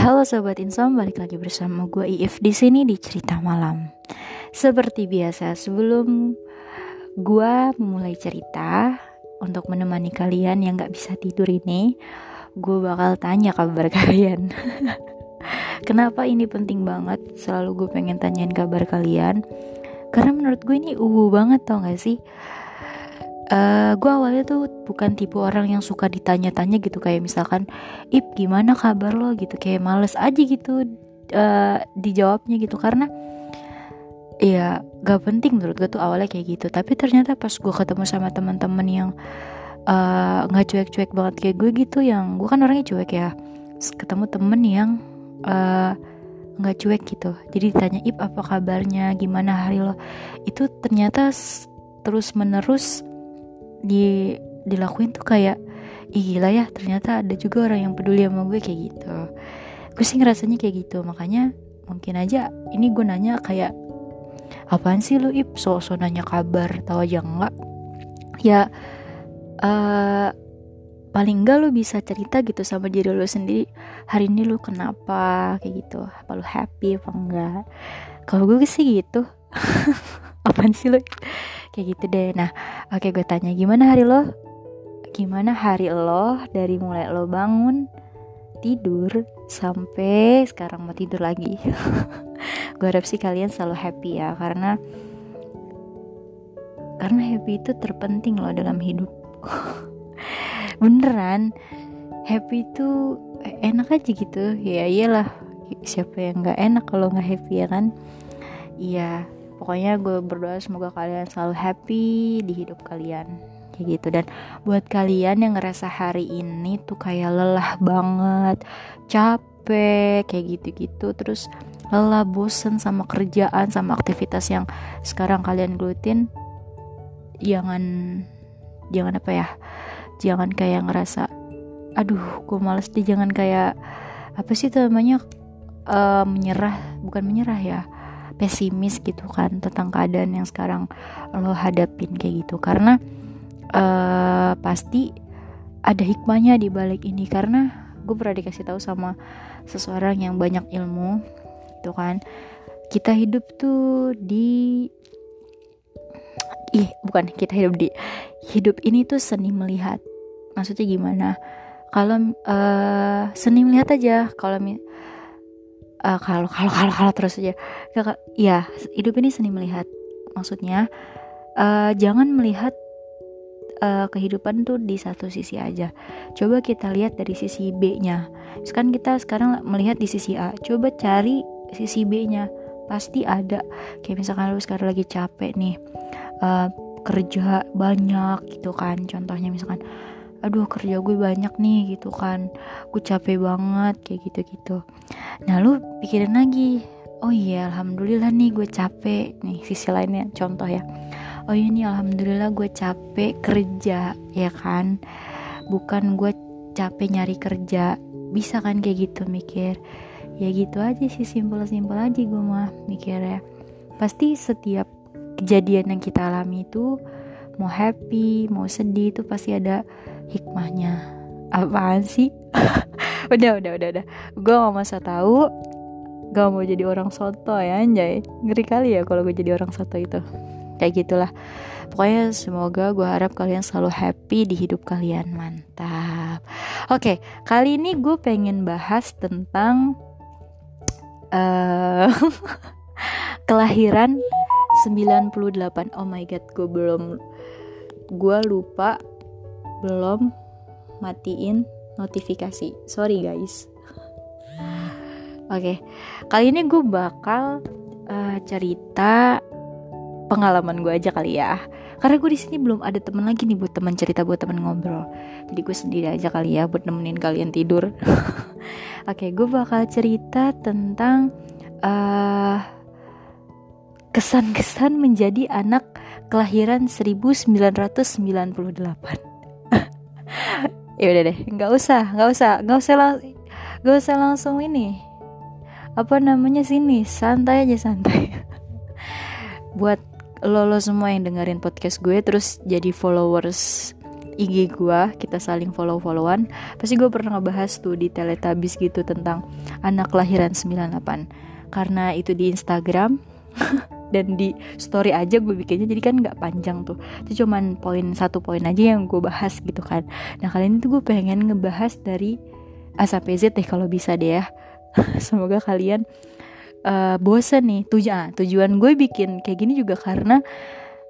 Halo sobat Insom, balik lagi bersama gue Iif di sini di cerita malam. Seperti biasa, sebelum gue memulai cerita untuk menemani kalian yang gak bisa tidur ini, gue bakal tanya kabar kalian. Kenapa ini penting banget? Selalu gue pengen tanyain kabar kalian. Karena menurut gue ini uwu banget tau gak sih? Uh, eh, gue awalnya tuh bukan tipe orang yang suka ditanya-tanya gitu kayak misalkan ip gimana kabar lo? gitu kayak males aja gitu uh, dijawabnya gitu. Karena ya gak penting menurut gue tuh awalnya kayak gitu. Tapi ternyata pas gue ketemu sama teman-teman yang eh, nggak uh, cuek-cuek banget kayak gue gitu yang gue kan orangnya cuek ya ketemu temen yang nggak uh, cuek gitu. Jadi ditanya ip apa kabarnya? Gimana hari lo? Itu ternyata terus menerus di dilakuin tuh kayak Ih gila ya ternyata ada juga orang yang peduli sama gue kayak gitu. Gue sih ngerasanya kayak gitu Makanya mungkin aja ini gue nanya kayak Apaan sih lu Ip? So-so nanya kabar tahu aja enggak Ya uh, paling enggak lu bisa cerita gitu sama diri lu sendiri Hari ini lu kenapa? Kayak gitu. Apa lu happy apa enggak Kalau gue sih gitu Apaan sih lu kayak gitu deh. Nah oke gue tanya gimana hari lo? Gimana hari lo dari mulai lo bangun tidur sampai sekarang mau tidur lagi? Gue harap sih kalian selalu happy ya karena karena happy itu terpenting loh dalam hidup. Beneran happy itu enak aja gitu. Ya iyalah. Siapa yang nggak enak kalau nggak happy ya kan? Iya pokoknya gue berdoa semoga kalian selalu happy di hidup kalian. Kayak gitu. Dan buat kalian yang ngerasa hari ini tuh kayak lelah banget capek kayak gitu-gitu terus lelah bosen sama kerjaan sama aktivitas yang sekarang kalian gelutin jangan jangan apa ya jangan kayak ngerasa aduh gue males deh. Jangan kayak apa sih namanya uh, menyerah bukan menyerah ya pesimis gitu kan tentang keadaan yang sekarang lo hadapin kayak gitu. Karena uh, pasti ada hikmahnya di balik ini. Karena gue pernah dikasih tahu sama seseorang yang banyak ilmu gitu kan. Kita hidup tuh di ih bukan kita hidup di hidup ini tuh seni melihat. Maksudnya gimana? Kalau uh, seni melihat aja. Kalau uh, kalau kalau kalau terus aja. Ya hidup ini seni melihat. Maksudnya uh, jangan melihat uh, kehidupan tuh di satu sisi aja. Coba kita lihat dari sisi B-nya. Sekarang kita sekarang melihat di sisi A. Coba cari sisi B-nya. Pasti ada. Kayak misalkan lu sekarang lagi capek nih uh, kerja banyak gitu kan. Contohnya misalkan aduh kerja gue banyak nih gitu kan. Gue capek banget kayak gitu gitu nah lu pikirin lagi oh iya alhamdulillah nih gue capek. Nih sisi lainnya contoh ya. Oh iya nih alhamdulillah gue capek kerja ya kan. Bukan gue capek nyari kerja. Bisa kan kayak gitu mikir. Ya gitu aja sih simpel-simpel aja gue mah mikir ya pasti setiap kejadian yang kita alami itu mau happy mau sedih itu pasti ada hikmahnya. Apaan sih? Udah udah udah udah. Gue gak masa tahu. Gak mau jadi orang soto ya anjay. Ngeri kali ya kalau gue jadi orang soto itu. Kayak gitulah. Pokoknya semoga gue harap kalian selalu happy di hidup kalian. Mantap. Oke kali ini gue pengen bahas tentang uh, kelahiran 98 oh my god gue belum gue lupa belum matiin notifikasi. Sorry guys. Oke okay. kali ini gue bakal uh, cerita pengalaman gue aja kali ya. Karena gue di sini belum ada temen lagi nih buat teman cerita buat temen ngobrol. Jadi gue sendiri aja kali ya buat nemenin kalian tidur. Oke okay, gue bakal cerita tentang uh, kesan-kesan menjadi anak kelahiran 1998 ya udah deh nggak usah nggak usah nggak usah lang nggak usah langsung ini apa namanya sini santai aja santai. Buat lo lo semua yang dengerin podcast gue terus jadi followers IG gue kita saling follow-followan. Pasti gue pernah ngebahas tuh di Teletubbies gitu tentang anak kelahiran 98 karena itu di Instagram dan di story aja gue bikinnya jadi kan nggak panjang tuh. Itu cuman poin satu poin aja yang gue bahas gitu kan. Nah kali ini tuh gue pengen ngebahas dari A sampai deh kalau bisa deh ya. Semoga kalian uh, bosen nih. Tujuan ah, tujuan gue bikin kayak gini juga karena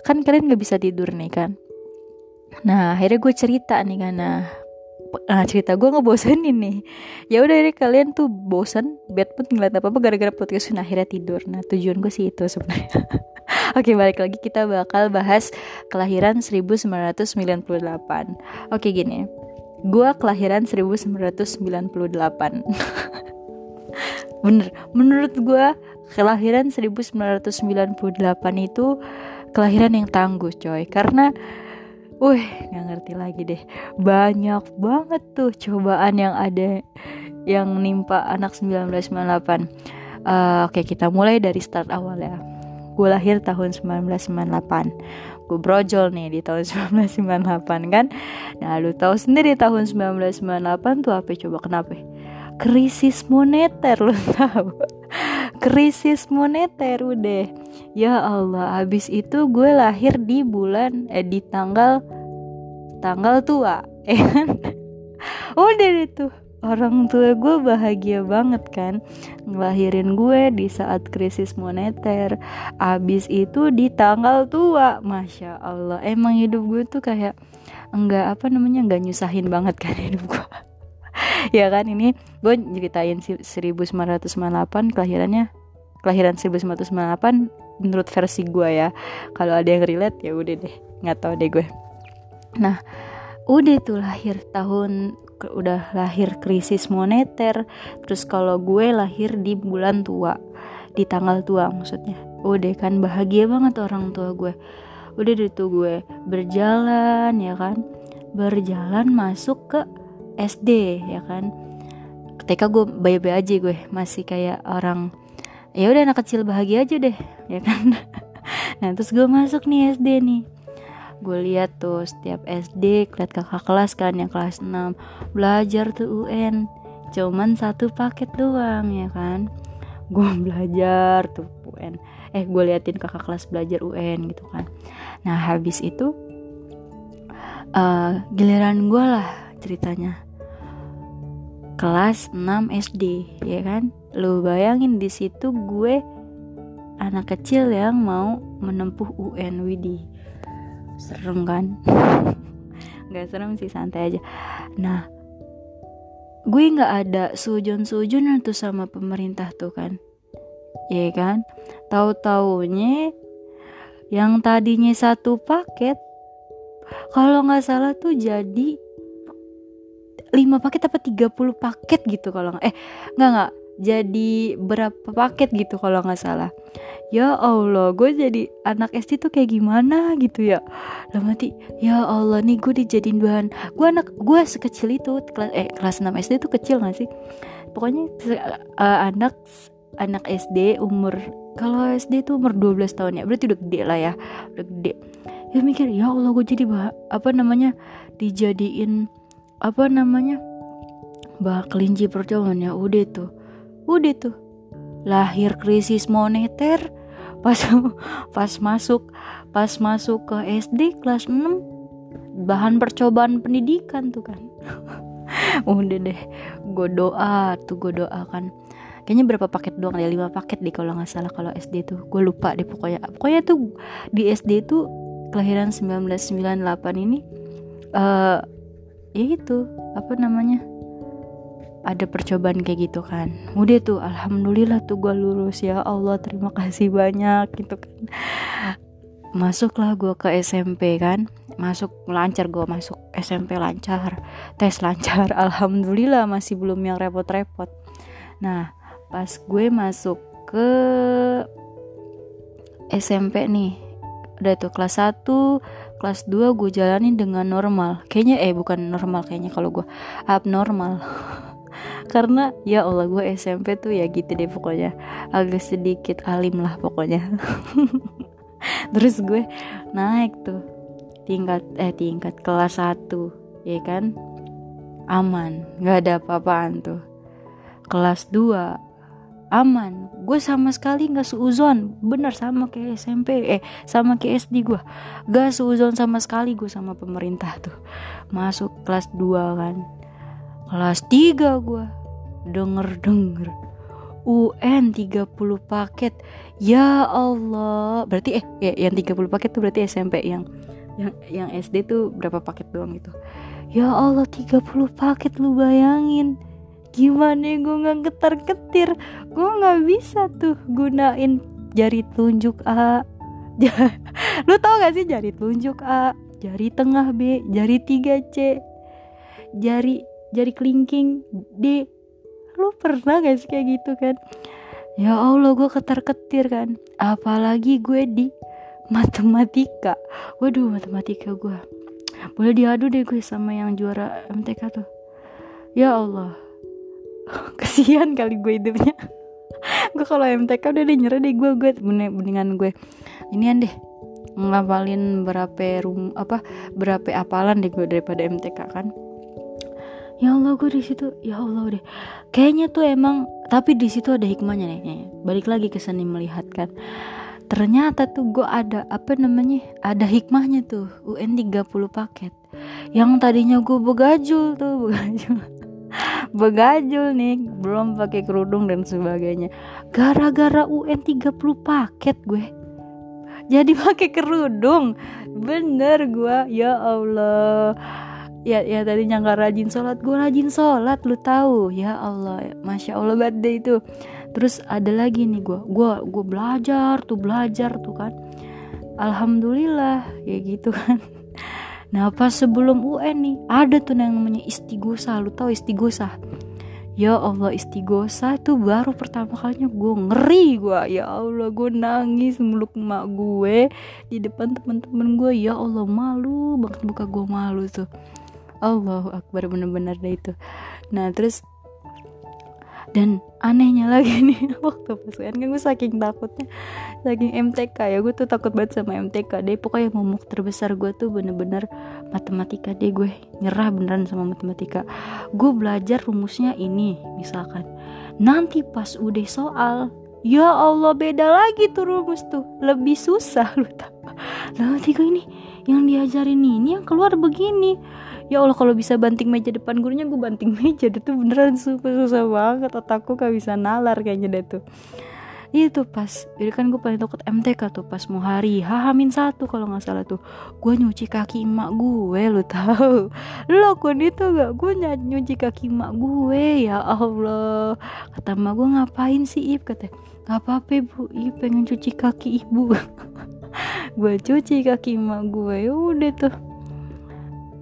kan kalian nggak bisa tidur nih kan. Nah akhirnya gue cerita nih karena nah cerita gue ngebosenin nih. Ya udah deh kalian tuh bosan bed pun ngeliat apa apa gara-gara podcast nah, akhirnya tidur. Nah tujuan gue sih itu sebenarnya. Oke balik lagi. Kita bakal bahas kelahiran 1998 Oke gini. Gue kelahiran 1998 Bener. Menurut gue kelahiran 1998 itu kelahiran yang tangguh coy. Karena Wih, nggak ngerti lagi deh. Banyak banget tuh cobaan yang ada yang nimpa anak 1998. Uh, eh, Oke, kita mulai dari start awal ya. Gue lahir tahun 1998. Gue brojol nih di tahun 1998 kan. Nah, lu tahu sendiri tahun 1998 tuh apa coba kenapa? Krisis moneter lu tahu. Krisis moneter udah. Ya Allah habis itu gue lahir di bulan eh di tanggal tanggal tua eh udah itu orang tua gue bahagia banget kan? Ngelahirin gue di saat krisis moneter. Abis itu di tanggal tua masya Allah. Emang hidup gue tuh kayak enggak apa namanya enggak nyusahin banget kan hidup gue ya kan ini gue ceritain 1998 kelahirannya. Kelahiran 1998 menurut versi gue ya. Kalau ada yang relate ya udah deh. Nggak tahu deh gue. Nah udah tuh lahir tahun udah lahir krisis moneter. Terus kalau gue lahir di bulan tua di tanggal tua maksudnya. Udah kan bahagia banget orang tua gue. Udah deh tuh gue berjalan ya kan? Berjalan masuk ke SD ya kan? Ketika gue bayi-bayi aja gue masih kayak orang ya udah anak kecil bahagia aja deh ya kan? Nah terus gue masuk nih SD nih. Gue lihat tuh setiap SD lihat kakak kelas kan yang kelas 6 belajar tuh UN cuman satu paket doang ya kan? Gue belajar tuh UN eh gue liatin kakak kelas belajar UN gitu kan. Nah habis itu uh, giliran gue lah ceritanya kelas 6 SD ya kan? Lu bayangin di situ gue anak kecil yang mau menempuh UN Widi serem kan? Nggak serem sih santai aja. Nah gue nggak ada sujon sujon tuh sama pemerintah tuh kan? Ya kan? Tahu taunya yang tadinya satu paket kalau nggak salah tuh jadi 5 paket apa 30 paket gitu kalau nggak eh nggak nggak. Jadi berapa paket gitu kalau nggak salah. Ya Allah gue jadi anak SD tuh kayak gimana gitu ya? Lah mati ya Allah nih gue dijadiin bahan. Gue anak gue sekecil itu kelas eh kelas 6 SD tuh kecil gak sih? Pokoknya uh, anak anak SD umur kalau SD tuh umur 12 tahun ya berarti udah gede lah ya udah gede. Ya mikir ya Allah gue jadi bah apa namanya dijadiin apa namanya? Bah kelinci percobaan ya udah tuh. Udah tuh. Lahir krisis moneter pas pas masuk pas masuk ke SD kelas 6 bahan percobaan pendidikan tuh kan. Udah deh gue doa tuh gue doakan kayaknya berapa paket doang ya lima paket deh kalau nggak salah kalau SD tuh. Gue lupa deh pokoknya. Pokoknya tuh di SD tuh kelahiran 1998 ini uh, ya itu apa namanya? Ada percobaan kayak gitu kan. Udah tuh alhamdulillah tuh gue lulus ya Allah terima kasih banyak gitu kan. Masuklah gue ke SMP kan. Masuk lancar gue masuk SMP lancar. Tes lancar alhamdulillah masih belum yang repot-repot. Nah pas gue masuk ke SMP nih udah tuh kelas 1 kelas 2 gue jalanin dengan normal. Kayaknya eh bukan normal kayaknya kalau gue abnormal. Karena ya Allah gue SMP tuh ya gitu deh pokoknya. Agak sedikit alim lah pokoknya. Terus gue naik tuh. Tingkat eh tingkat kelas 1 ya kan? Aman. Nggak ada apa-apaan tuh. Kelas 2 aman gue sama sekali nggak seuzon. Bener sama kayak SMP eh sama kayak SD gue. Gak seuzon sama sekali gue sama pemerintah tuh. Masuk kelas 2 kan. Kelas 3 gue. Denger denger UN 30 paket. Ya Allah. Berarti eh ya, yang 30 paket tuh berarti SMP yang yang yang SD tuh berapa paket doang gitu? Ya Allah 30 paket lu bayangin gimana gue nggak getar ketir gue nggak bisa tuh gunain jari telunjuk A. Lu tau gak sih jari telunjuk A? Jari tengah B jari 3 C jari jari kelingking D. Lu pernah gak sih kayak gitu kan? Ya Allah gue ketar ketir kan. Apalagi gue di matematika. Waduh matematika gue boleh diadu deh gue sama yang juara MTK tuh. Ya Allah kesian kali gue hidupnya. Gue kalau MTK udah deh nyerah deh gue gue mendingan gue. Inian deh ngapalin berapa rum apa berapa apalan deh gue daripada MTK kan. Ya Allah gue di situ ya Allah deh. Kayaknya tuh emang tapi di situ ada hikmahnya nih balik lagi ke seni melihat kan. Ternyata tuh gue ada apa namanya ada hikmahnya tuh UN 30 paket. Yang tadinya gue begajul tuh begajul begajul nih belum pakai kerudung dan sebagainya. Gara-gara UN 30 paket gue. Jadi pakai kerudung. Bener gue ya Allah. Ya ya tadinya nggak rajin sholat gue rajin sholat lu tahu. Ya Allah masya Allah badai itu. Terus ada lagi nih gue gue gue belajar tuh belajar tuh kan. Alhamdulillah ya gitu kan Nah pas sebelum UN nih ada tuh yang namanya istigosa Lu tau istigosa Ya Allah istigosa tuh baru pertama kalinya gue ngeri gue Ya Allah gue nangis meluk emak gue Di depan teman-teman gue Ya Allah malu banget buka gue malu tuh. Allahu Akbar bener-bener deh itu. Nah terus dan anehnya lagi nih waktu pas kan gue saking takutnya. Saking MTK ya gue tuh takut banget sama MTK deh. Pokoknya momok terbesar gue tuh bener-bener matematika deh. Gue nyerah beneran sama matematika. Gue belajar rumusnya ini misalkan. Nanti pas udah soal ya Allah beda lagi tuh rumus tuh. Lebih susah lu tau. Nanti gue ini yang diajarin ini yang keluar begini ya Allah kalau bisa banting meja depan gurunya gue banting meja itu beneran super susah banget otakku gak bisa nalar kayaknya deh tuh. Itu pas jadi kan gue paling takut MTK tuh pas mau hari hamin satu kalau nggak salah tuh. Gue nyuci kaki emak gue lu tahu. Lo kon itu gak gue nyuci kaki emak gue ya Allah. Kata emak gue ngapain sih ib kata nggak apa-apa ibu. Ib pengen cuci kaki ibu. Gue cuci kaki emak gue ya udah tuh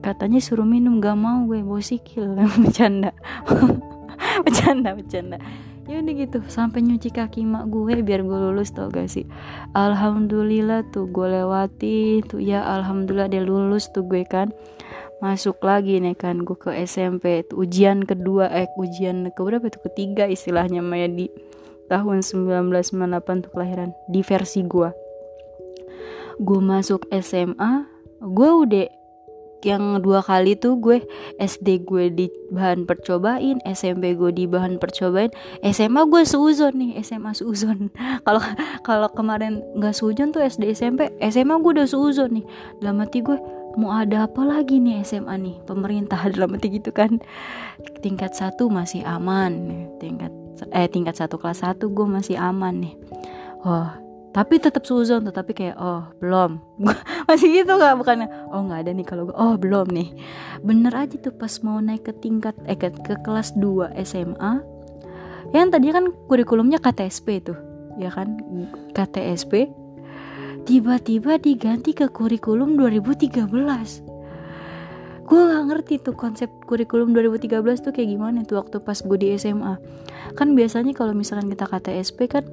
katanya suruh minum gak mau gue bawa sikil. Bercanda. Bercanda bercanda. Ya udah gitu sampai nyuci kaki mak gue biar gue lulus tau gak sih? Alhamdulillah tuh gue lewati tuh. Ya alhamdulillah dia lulus tuh gue kan. Masuk lagi nih kan gue ke SMP tuh. Ujian kedua eh ujian ke berapa tuh? Ketiga istilahnya Maya di. Tahun 1998 tuh kelahiran. Di versi gue. Gue masuk SMA gue udah yang dua kali tuh gue SD gue di bahan percobain SMP gue di bahan percobain. SMA gue seuzon nih SMA seuzon. Kalau kalau kemarin nggak seuzon tuh SD SMP SMA gue udah seuzon nih. Dalam hati gue mau ada apa lagi nih SMA nih? Pemerintah dalam hati gitu kan. Tingkat satu masih aman tingkat eh tingkat satu kelas satu gue masih aman nih. Oh tapi tetap suzon tetapi kayak oh belum. Masih gitu nggak bukannya oh nggak ada nih kalau gue oh belum nih. Bener aja tuh pas mau naik ke tingkat eh ke, ke kelas 2 SMA yang tadi kan kurikulumnya KTSP tuh ya kan? KTSP tiba-tiba diganti ke kurikulum 2013 gue gak ngerti tuh konsep kurikulum 2013 tuh kayak gimana tuh waktu pas gue di SMA kan biasanya kalau misalkan kita KTSP kan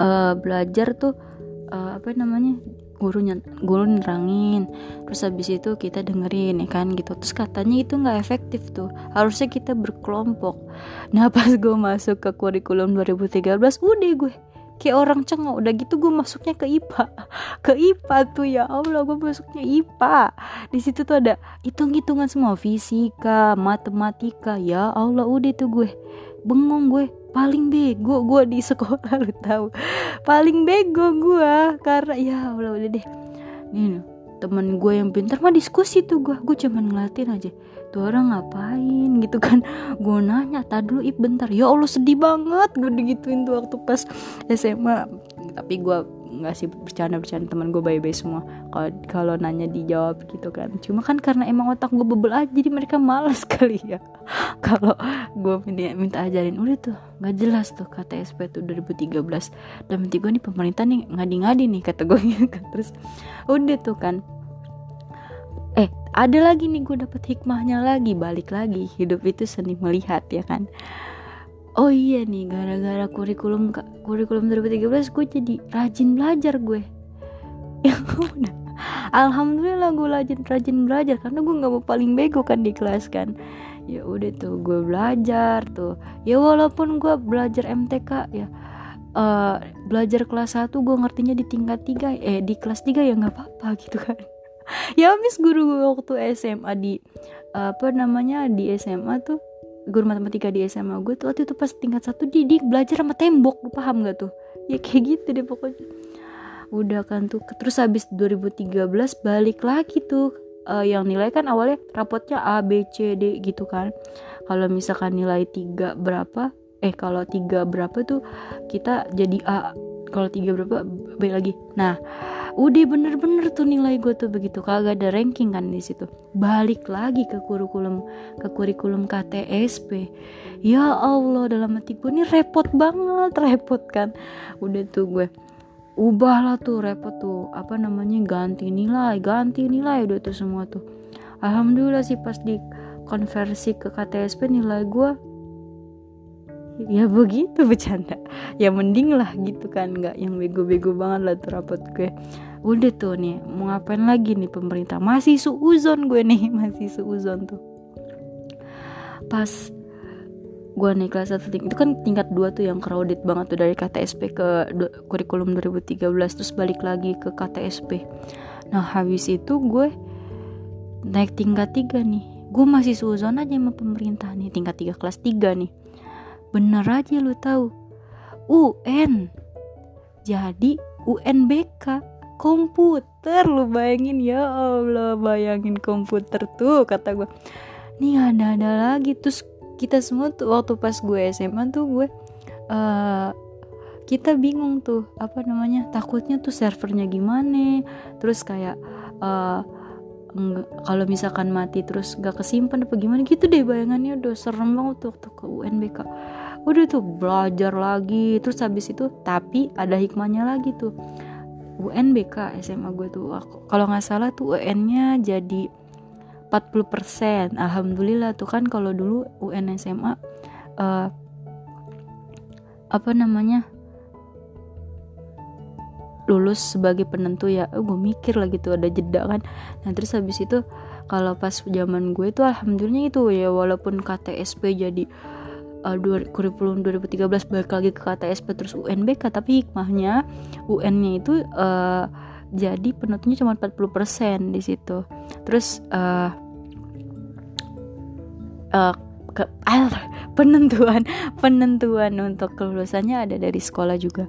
uh, belajar tuh uh, apa namanya gurunya guru nerangin. Terus habis itu kita dengerin ya kan gitu. Terus katanya itu nggak efektif tuh. Harusnya kita berkelompok. Nah pas gue masuk ke kurikulum 2013 udah gue kayak orang cengok. Udah gitu gue masuknya ke IPA ke IPA tuh ya Allah gue masuknya IPA di situ tuh ada hitung-hitungan semua fisika matematika. Ya Allah udah tuh gue. Bengong gue paling bego gue di sekolah lu tahu. Paling bego gue karena ya Allah udah deh. Nih temen gue yang pintar mah diskusi tuh gue gue cuman ngeliatin aja. Tuh orang ngapain gitu kan? Gue nanya tak dulu ip bentar. Ya Allah sedih banget gue digituin tuh waktu pas SMA tapi gue nggak sih bercanda bercanda teman gue baik-baik semua. Kalau kalau nanya dijawab gitu kan. Cuma kan karena emang otak gue bebel aja jadi mereka malas kali ya. Kalau gue minta, minta ajarin udah tuh nggak jelas tuh kata SP tuh 2013 dan nanti gue nih pemerintah nih ngadi-ngadi nih kata gue gitu kan. Terus udah tuh kan. Eh ada lagi nih gue dapet hikmahnya lagi balik lagi. Hidup itu seni melihat ya kan oh iya nih gara-gara kurikulum kurikulum 2013 gue jadi rajin belajar gue. Ya udah alhamdulillah gue rajin rajin belajar karena gue nggak mau paling bego kan di kelas kan. Ya udah tuh gue belajar tuh. Ya walaupun gue belajar MTK ya uh, belajar kelas 1 gue ngertinya di tingkat 3 eh di kelas 3 ya nggak apa-apa gitu kan. Ya habis guru gue waktu SMA di apa namanya di SMA tuh guru matematika di SMA gue tuh waktu itu pas tingkat satu dia belajar sama tembok lu paham gak tuh? Ya kayak gitu deh pokoknya. Udah kan tuh terus habis 2013 balik lagi tuh uh, yang nilai kan awalnya rapotnya A B C D gitu kan. Kalau misalkan nilai tiga berapa eh kalau tiga berapa tuh kita jadi A kalau tiga berapa baik lagi. Nah udah bener-bener tuh nilai gue tuh begitu kagak ada ranking kan di situ. Balik lagi ke kurikulum ke kurikulum KTSP ya Allah dalam hati gue ini repot banget repot kan. Udah tuh gue ubah lah tuh repot tuh. Apa namanya ganti nilai ganti nilai udah tuh semua tuh. Alhamdulillah sih pas di konversi ke KTSP nilai gue ya begitu bercanda. Ya mending lah gitu kan nggak yang bego-bego banget lah tuh rapot gue udah tuh nih mau ngapain lagi nih pemerintah? Masih suuzon gue nih masih suuzon tuh. Pas gue nih kelas satu itu kan tingkat dua tuh yang crowded banget tuh dari KTSP ke kurikulum 2013 terus balik lagi ke KTSP nah habis itu gue naik tingkat tiga nih. Gue masih suuzon aja sama pemerintah nih tingkat tiga kelas tiga nih. Bener aja lu tahu. UN jadi UNBK komputer. Lu bayangin ya Allah bayangin komputer tuh kata gue nih ada ada lagi. Terus kita semua tuh waktu pas gue SMA tuh gue uh, kita bingung tuh apa namanya takutnya tuh servernya gimana. Terus kayak uh, kalau misalkan mati terus gak kesimpan apa gimana gitu deh bayangannya. Udah serem banget tuh waktu ke UNBK udah tuh belajar lagi. Terus habis itu tapi ada hikmahnya lagi tuh UNBK SMA gue tuh. Kalau nggak salah tuh UN-nya jadi 40% alhamdulillah tuh kan kalau dulu UN SMA uh, eh, apa namanya lulus sebagai penentu ya. Oh, gue mikir lah gitu ada jeda kan. Nah terus habis itu kalau pas zaman gue itu alhamdulillah itu ya walaupun KTSP jadi uh, dua, kurikulum 2013 balik lagi ke KTSP terus UNBK tapi hikmahnya UN-nya itu uh, jadi penutupnya cuma 40% di situ. Terus uh, uh, ke, ah, penentuan penentuan untuk kelulusannya ada dari sekolah juga.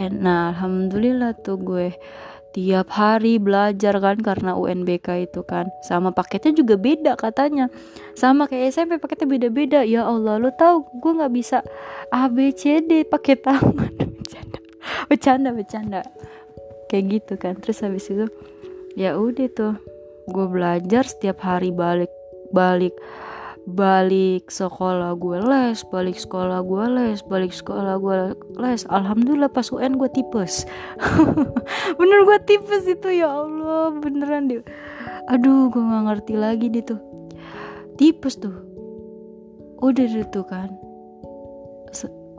And, nah, alhamdulillah tuh gue tiap hari belajar kan karena UNBK itu kan. Sama paketnya juga beda katanya. Sama kayak SMP paketnya beda-beda. Ya Allah lo tahu gue nggak bisa A B C D pakai tangan. Bercanda bercanda bercanda. Kayak gitu kan. Terus habis itu ya udah tuh. Gue belajar setiap hari balik balik balik sekolah gue les balik sekolah gue les balik sekolah gue les. Alhamdulillah pas UN gue tipes. Bener gue tipes itu ya Allah. Beneran deh aduh gue nggak ngerti lagi deh tuh. Tipes tuh. Udah deh tuh kan.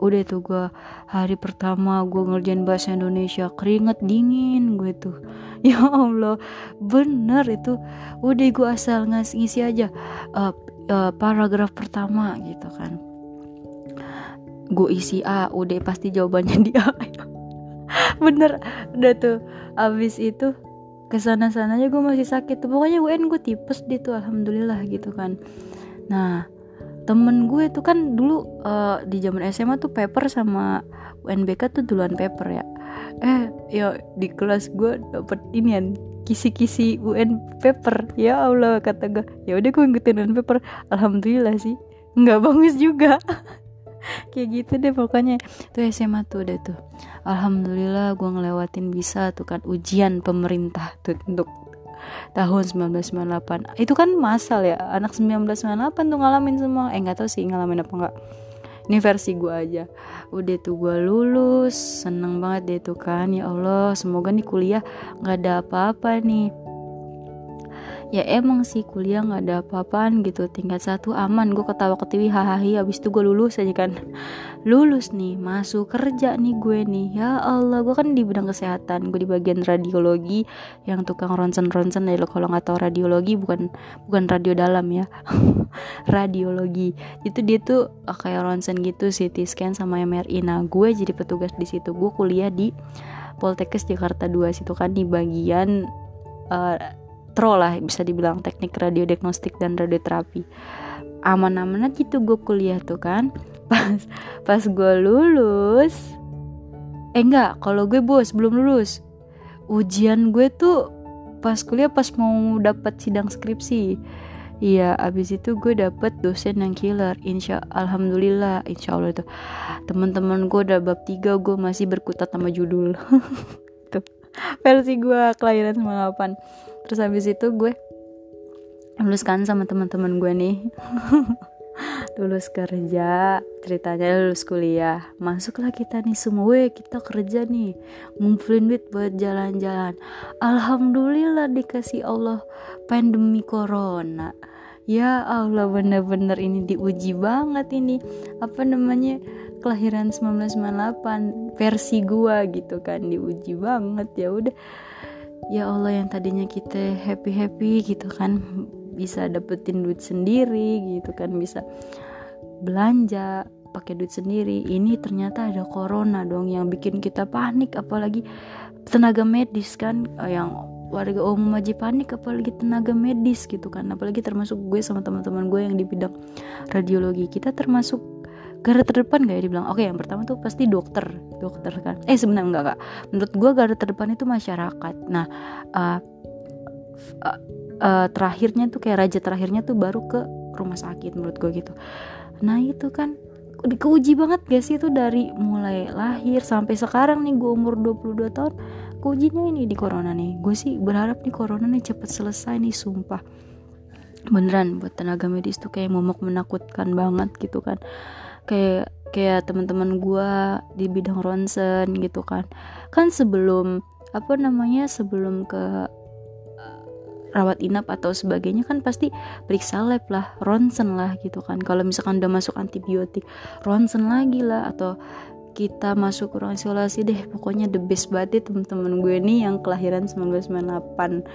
Udah tuh gue hari pertama gue ngerjain bahasa Indonesia keringet dingin gue tuh. Ya Allah. Bener itu. Udah gue asal ngasih ngisi aja. Uh, uh, paragraf pertama gitu kan. Gue isi A udah pasti jawabannya di A bener udah tuh. Abis itu ke sana sananya gue masih sakit pokoknya UN gue tipes deh tuh alhamdulillah gitu kan. Nah temen gue tuh kan dulu uh, di zaman SMA tuh paper sama UNBK tuh duluan paper ya. Eh ya di kelas gue dapet inian kisi-kisi UN paper. Ya Allah kata gue ya udah gue ngikutin UN paper. Alhamdulillah sih. Nggak bagus juga. Kayak gitu deh pokoknya. Tuh SMA tuh udah tuh. Alhamdulillah gue ngelewatin bisa tuh kan ujian pemerintah tuh untuk tahun 1998 itu kan masal ya. Anak 1998 tuh ngalamin semua. Eh nggak tahu sih ngalamin apa enggak ini versi gue aja. Udah tuh gue lulus seneng banget deh tuh kan. Ya Allah semoga nih kuliah nggak ada apa-apa nih ya emang sih kuliah nggak ada apa-apaan gitu. Tingkat satu aman gue ketawa ketiwi hahaha habis itu gue lulus aja kan. Lulus nih masuk kerja nih gue nih. Ya Allah gue kan di bidang kesehatan gue di bagian radiologi. Yang tukang ronsen ronsen ya kalau nggak tahu radiologi bukan bukan radio dalam ya. Radiologi. Itu dia tuh eh, kayak ronsen gitu CT scan sama MRI nah gue jadi petugas di situ. Gue kuliah di Poltekkes Jakarta 2 situ kan di bagian uh, tro lah bisa dibilang teknik radiodiagnostik dan radioterapi aman-aman aja tuh gue kuliah tuh kan pas pas gue lulus eh enggak kalau gue bos belum lulus ujian gue tuh pas kuliah pas mau dapat sidang skripsi Iya, abis itu gue dapet dosen yang killer. Insya Alhamdulillah, insya Allah itu teman-teman gue udah bab tiga gue masih berkutat sama judul. versi gue kelahiran 98 terus habis itu gue lulus kan sama teman-teman gue nih. Lulus kerja ceritanya lulus kuliah. Masuklah kita nih semua kita kerja nih. Ngumpulin duit buat jalan-jalan. Alhamdulillah dikasih Allah pandemi corona. Ya Allah bener-bener ini diuji banget ini. Apa namanya kelahiran 1998 versi gua gitu kan diuji banget ya udah. Ya Allah yang tadinya kita happy happy gitu kan bisa dapetin duit sendiri gitu kan bisa belanja pakai duit sendiri. Ini ternyata ada corona dong yang bikin kita panik apalagi tenaga medis kan eh, yang warga umum aja panik apalagi tenaga medis gitu kan. Apalagi termasuk gue sama teman-teman gue yang di bidang radiologi. Kita termasuk garda terdepan gak ya dibilang? Oke yang pertama tuh pasti dokter dokter kan. Eh sebenarnya enggak kak menurut gue garda terdepan itu masyarakat. Nah uh, uh, uh, terakhirnya tuh kayak raja terakhirnya tuh baru ke rumah sakit menurut gue gitu. Nah itu kan keuji banget gak sih itu dari mulai lahir sampai sekarang nih gue umur 22 tahun keujinya ini di corona nih. Gue sih berharap nih corona nih cepet selesai nih sumpah. Beneran buat tenaga medis tuh kayak momok menakutkan banget gitu kan kayak kayak teman-teman gue di bidang ronsen gitu kan. Kan sebelum apa namanya sebelum ke eh, rawat inap atau sebagainya kan pasti periksa lab lah ronsen lah gitu kan. Kalau misalkan udah masuk antibiotik ronsen lagi lah atau kita masuk ruang isolasi deh. Pokoknya the best banget deh temen-temen gue nih yang kelahiran 1998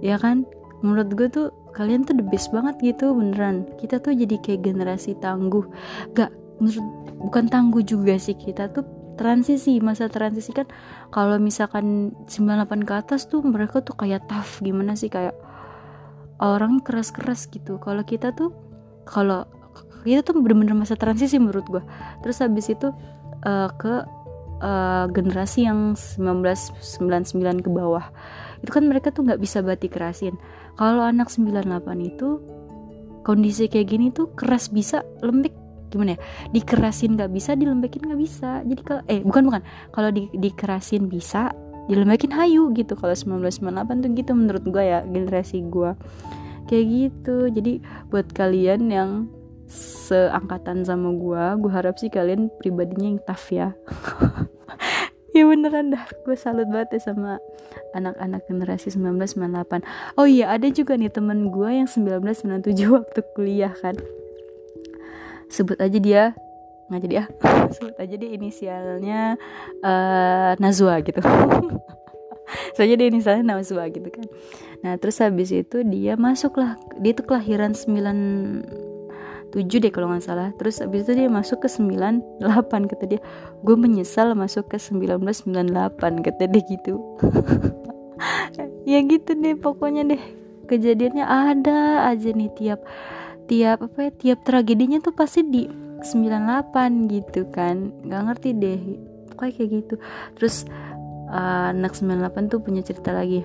ya kan? Menurut gue tuh kalian tuh the best banget gitu beneran. Kita tuh jadi kayak generasi tangguh. Gak menurut bukan tangguh juga sih kita tuh transisi masa transisi kan kalau misalkan 98 ke atas tuh mereka tuh kayak tough gimana sih kayak orangnya keras-keras gitu. Kalau kita tuh kalau kita tuh bener-bener masa transisi menurut gue terus habis itu uh, ke uh, generasi yang 1999 ke bawah itu kan mereka tuh nggak bisa batik kerasin. Kalau anak 98 itu kondisi kayak gini tuh keras bisa lembek. Gimana ya? Dikerasin nggak bisa dilembekin nggak bisa. Jadi kalau eh bukan bukan. Kalau di, dikerasin bisa dilembekin hayu gitu. Kalau 1998 tuh gitu menurut gue ya generasi gue kayak gitu. Jadi buat kalian yang seangkatan sama gue gue harap sih kalian pribadinya yang tough ya ya beneran dah. Gue salut banget ya sama anak-anak generasi 1998 oh iya ada juga nih temen gue yang 1997 waktu kuliah kan. Sebut aja dia. Nggak jadi ya sebut aja dia inisialnya uh, Nazwa gitu. Saja dia inisialnya Nazwa gitu kan. Nah terus habis itu dia masuklah dia tuh kelahiran 97 7 deh kalau nggak salah. Terus abis itu dia masuk ke 98 kata dia. Gue menyesal masuk ke 1998 kata dia gitu. Ya gitu deh pokoknya deh. Kejadiannya ada aja nih tiap tiap apa ya tiap tragedinya tuh pasti di 98 gitu kan. Nggak ngerti deh pokoknya kayak gitu. Terus uh, anak 98 tuh punya cerita lagi.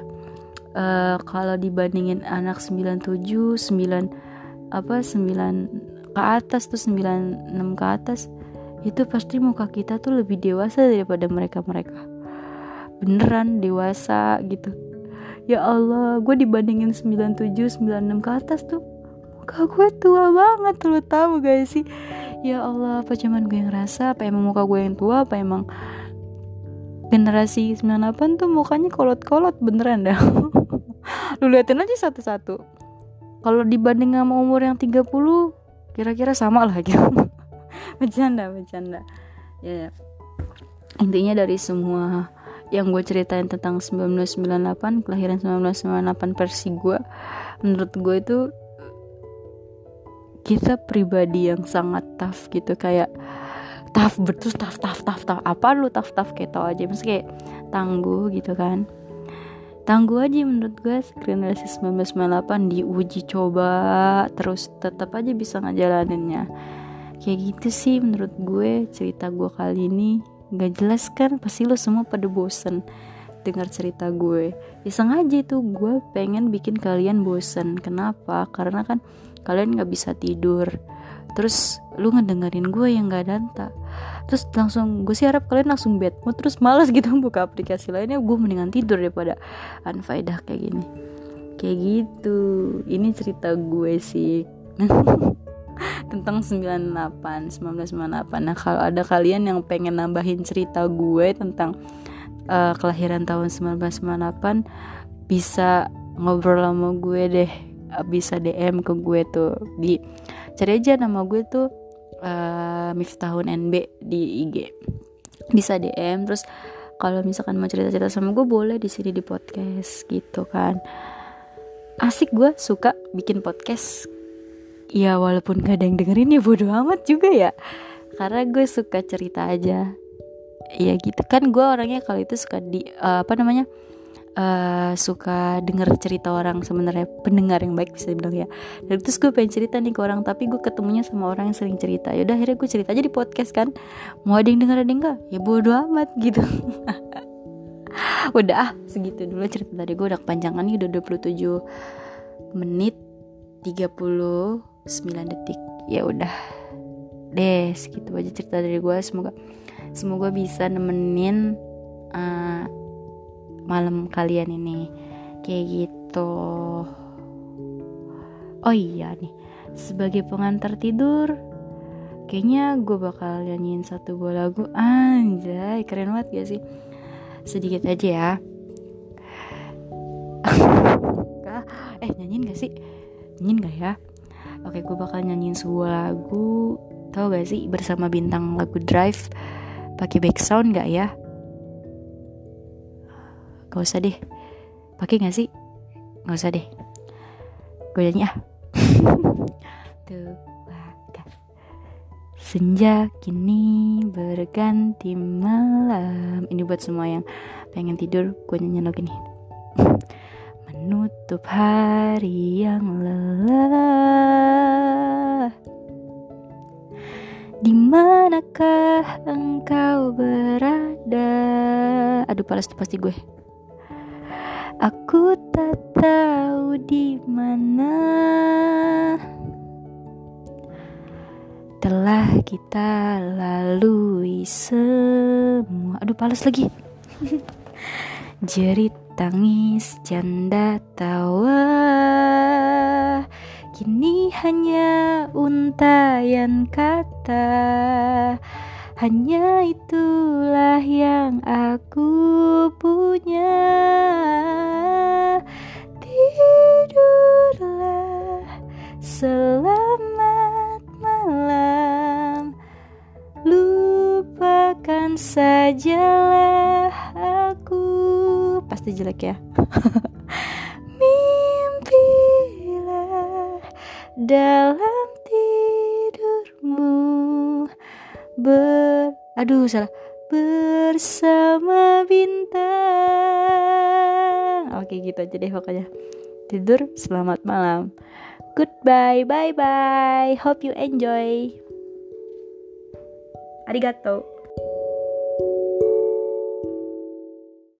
Uh, kalau dibandingin anak 97 9 apa 9 ke atas tuh 96 ke atas itu pasti muka kita tuh lebih dewasa daripada mereka-mereka. Beneran dewasa gitu. Ya Allah gue dibandingin 97 96 ke atas tuh muka gue tua banget lo tahu gak sih? Ya Allah apa cuman gue yang ngerasa apa emang muka gue yang tua apa emang generasi 98 tuh mukanya kolot-kolot beneran dah. Lu liatin aja satu-satu. Kalau dibanding sama umur yang 30 kira-kira sama lah gitu. Bercanda bercanda. Ya intinya dari semua yang gue ceritain tentang 1998 kelahiran 1998 versi gue menurut gue itu kita pribadi yang sangat tough gitu kayak tough betul tough tough tough tough. Apa lu tough tough kayak tau aja. Maksudnya kayak tangguh gitu kan tangguh aja menurut gue generasi 1998 diuji coba terus tetap aja bisa ngejalaninnya. Kayak gitu sih menurut gue cerita gue kali ini. Gak jelas kan pasti lo semua pada bosen dengar cerita gue. Ya sengaja itu gue pengen bikin kalian bosen. Kenapa? Karena kan kalian gak bisa tidur terus lu ngedengerin gue yang gak danta terus langsung gue sih harap kalian langsung bad mood terus males gitu buka aplikasi lainnya. Gue mendingan tidur daripada unfaedah kayak gini. Kayak gitu. Ini cerita gue sih. Tentang 98 1998 nah kalau ada kalian yang pengen nambahin cerita gue tentang uh, kelahiran tahun 1998 bisa ngobrol sama gue deh. Bisa DM ke gue tuh di cari aja nama gue tuh uh, Miftahun NB di IG bisa DM terus kalau misalkan mau cerita-cerita sama gue boleh di sini di podcast gitu kan. Asik gue suka bikin podcast. Ya walaupun gak ada yang dengerin ya bodo amat juga ya. Karena gue suka cerita aja. Ya gitu. Kan gue orangnya kalau itu suka di uh, apa namanya uh, suka denger cerita orang sebenarnya pendengar yang baik bisa dibilang ya. Dan terus gue pengen cerita nih ke orang tapi gue ketemunya sama orang yang sering cerita. Yaudah akhirnya gue cerita aja di podcast kan. Mau ada yang denger ada yang enggak? Ya bodo amat gitu. Udah ah segitu dulu cerita tadi gue udah kepanjangan nih udah 27 menit 39 detik. Ya udah deh segitu aja cerita dari gue semoga semoga bisa nemenin uh, malam kalian ini. Kayak gitu. Oh iya nih sebagai pengantar tidur kayaknya gue bakal nyanyiin satu buah lagu. Anjay keren banget gak sih? Sedikit aja ya. Eh nyanyiin gak sih? Nyanyiin gak ya? Oke gue bakal nyanyiin sebuah lagu. Tau gak sih bersama bintang lagu Drive pakai background gak ya Gak usah deh. Pakai gak sih? Gak usah deh. Gue nyanyi ah. Senja kini berganti malam. Ini buat semua yang pengen tidur Gue nyanyi lagi nih Menutup hari yang lelah. Di manakah engkau berada? Aduh, palas tuh pasti gue. Aku tak tahu di mana telah kita lalui semua. Aduh, pales lagi. Jerit tangis, canda tawa Kini hanya untayan kata hanya itulah yang aku punya. Tidurlah selamat malam. Lupakan sajalah aku. Pasti jelek ya. Mimpilah dalam ber aduh salah. Bersama bintang. Oke gitu aja deh pokoknya. Tidur selamat malam. Goodbye bye bye hope you enjoy. Arigato